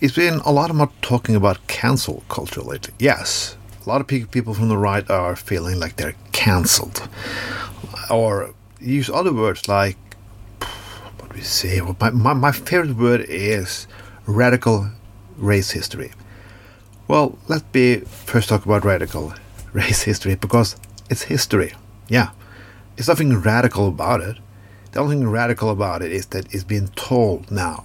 It's been a lot of talking about cancel culture lately. Yes, a lot of pe- people from the right are feeling like they're cancelled. Or use other words like, what do we say? My, my, my favorite word is radical race history. Well, let's be first talk about radical race history because it's history. Yeah, there's nothing radical about it. The only thing radical about it is that it's being told now.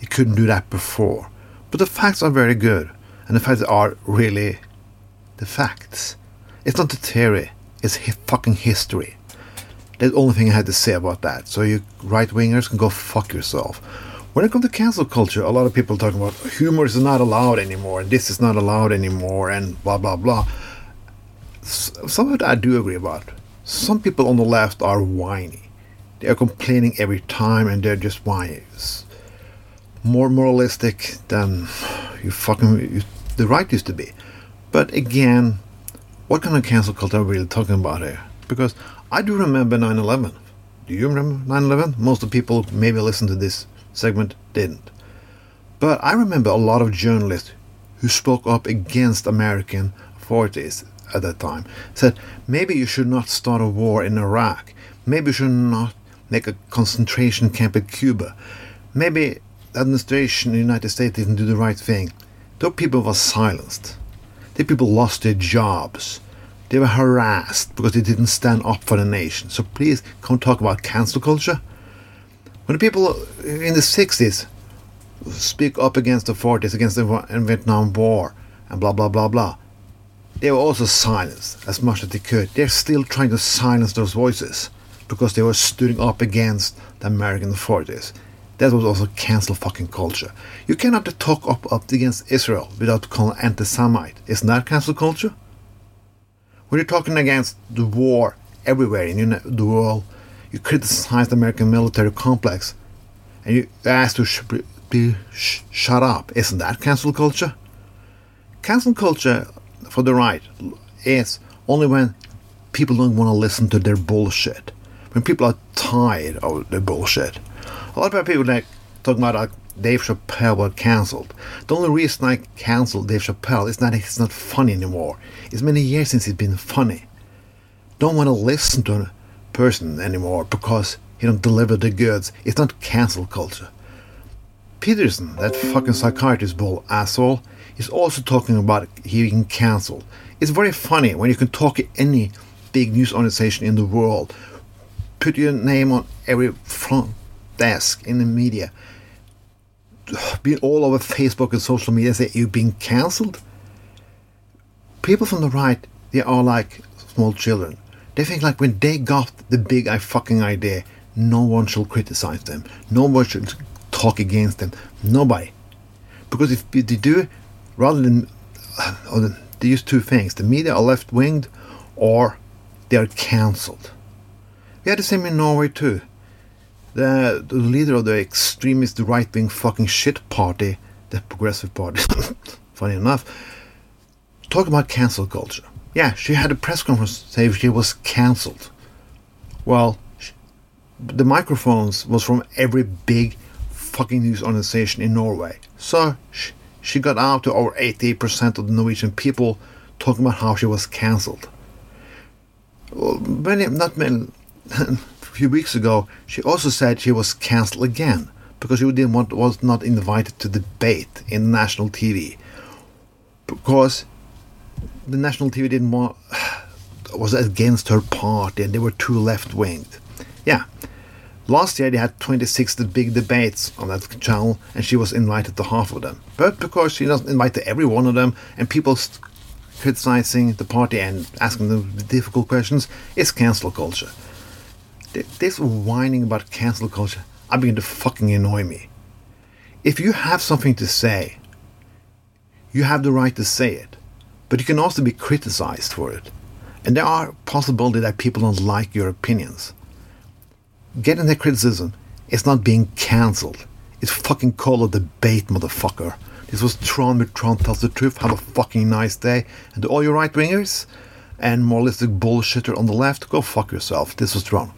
You couldn't do that before. But the facts are very good, and the facts are really the facts. It's not the theory, it's hi- fucking history. That's the only thing I had to say about that. So you right wingers can go fuck yourself. When it comes to cancel culture, a lot of people talking about humor is not allowed anymore, and this is not allowed anymore, and blah blah blah. Some of it I do agree about. Some people on the left are whiny. They are complaining every time, and they're just whiny. More moralistic than you fucking the right used to be. But again, what kind of cancel culture are we really talking about here? Because I do remember 9/11. Do you remember 9/11? Most of the people maybe listen to this segment didn't. But I remember a lot of journalists who spoke up against American authorities at that time. Said maybe you should not start a war in Iraq. Maybe you should not make a concentration camp at Cuba. Maybe administration in the United States didn't do the right thing. Those people were silenced. The people lost their jobs. They were harassed because they didn't stand up for the nation. So please, come talk about cancel culture. When the people in the 60s speak up against the authorities, against the Vietnam War, and blah, blah, blah, blah, they were also silenced as much as they could. They're still trying to silence those voices because they were stood up against the American authorities. That was also cancel fucking culture. You cannot talk up, up against Israel without calling anti-Semite. Isn't that cancel culture? When you're talking against the war everywhere in the world, you criticize the American military complex, and you ask to sh- be sh- shut up. Isn't that cancel culture? Cancel culture for the right is only when people don't want to listen to their bullshit. When people are tired of their bullshit. A lot of people like talking about like Dave Chappelle was cancelled. The only reason I cancelled Dave Chappelle is that he's not funny anymore. It's many years since he's been funny. Don't want to listen to a person anymore because he don't deliver the goods. It's not cancel culture. Peterson, that fucking psychiatrist bull asshole, is also talking about he being cancelled. It's very funny when you can talk at any big news organization in the world, put your name on every front desk in the media, be all over Facebook and social media say you've been cancelled. People from the right, they are like small children. They think like when they got the big I fucking idea, no one shall criticize them. No one should talk against them. Nobody. Because if they do, rather than uh, or they use two things: the media are left winged, or they are cancelled. We had the same in Norway too. The, the leader of the extremist right wing fucking shit party, the Progressive Party, funny enough, talking about cancel culture. Yeah, she had a press conference saying she was cancelled. Well, sh- the microphones was from every big fucking news organization in Norway. So sh- she got out to over 88% of the Norwegian people talking about how she was cancelled. Well, many, not many, few weeks ago, she also said she was cancelled again because she didn't want, was not invited to debate in national TV because the national TV didn't want was against her party and they were too left winged. Yeah. Last year they had 26 big debates on that channel and she was invited to half of them. But because she doesn't invite to every one of them and people criticizing the party and asking them difficult questions, it's cancel culture. Th- This whining about cancel culture, I begin to fucking annoy me. If you have something to say, you have the right to say it, but you can also be criticized for it. And there are possibility that people don't like your opinions. Getting the criticism is not being cancelled. It's fucking called a debate, motherfucker. This was Tron with Tron Tells the Truth. Have a fucking nice day. And to all you right wingers and moralistic bullshitter on the left, go fuck yourself. This was Tron.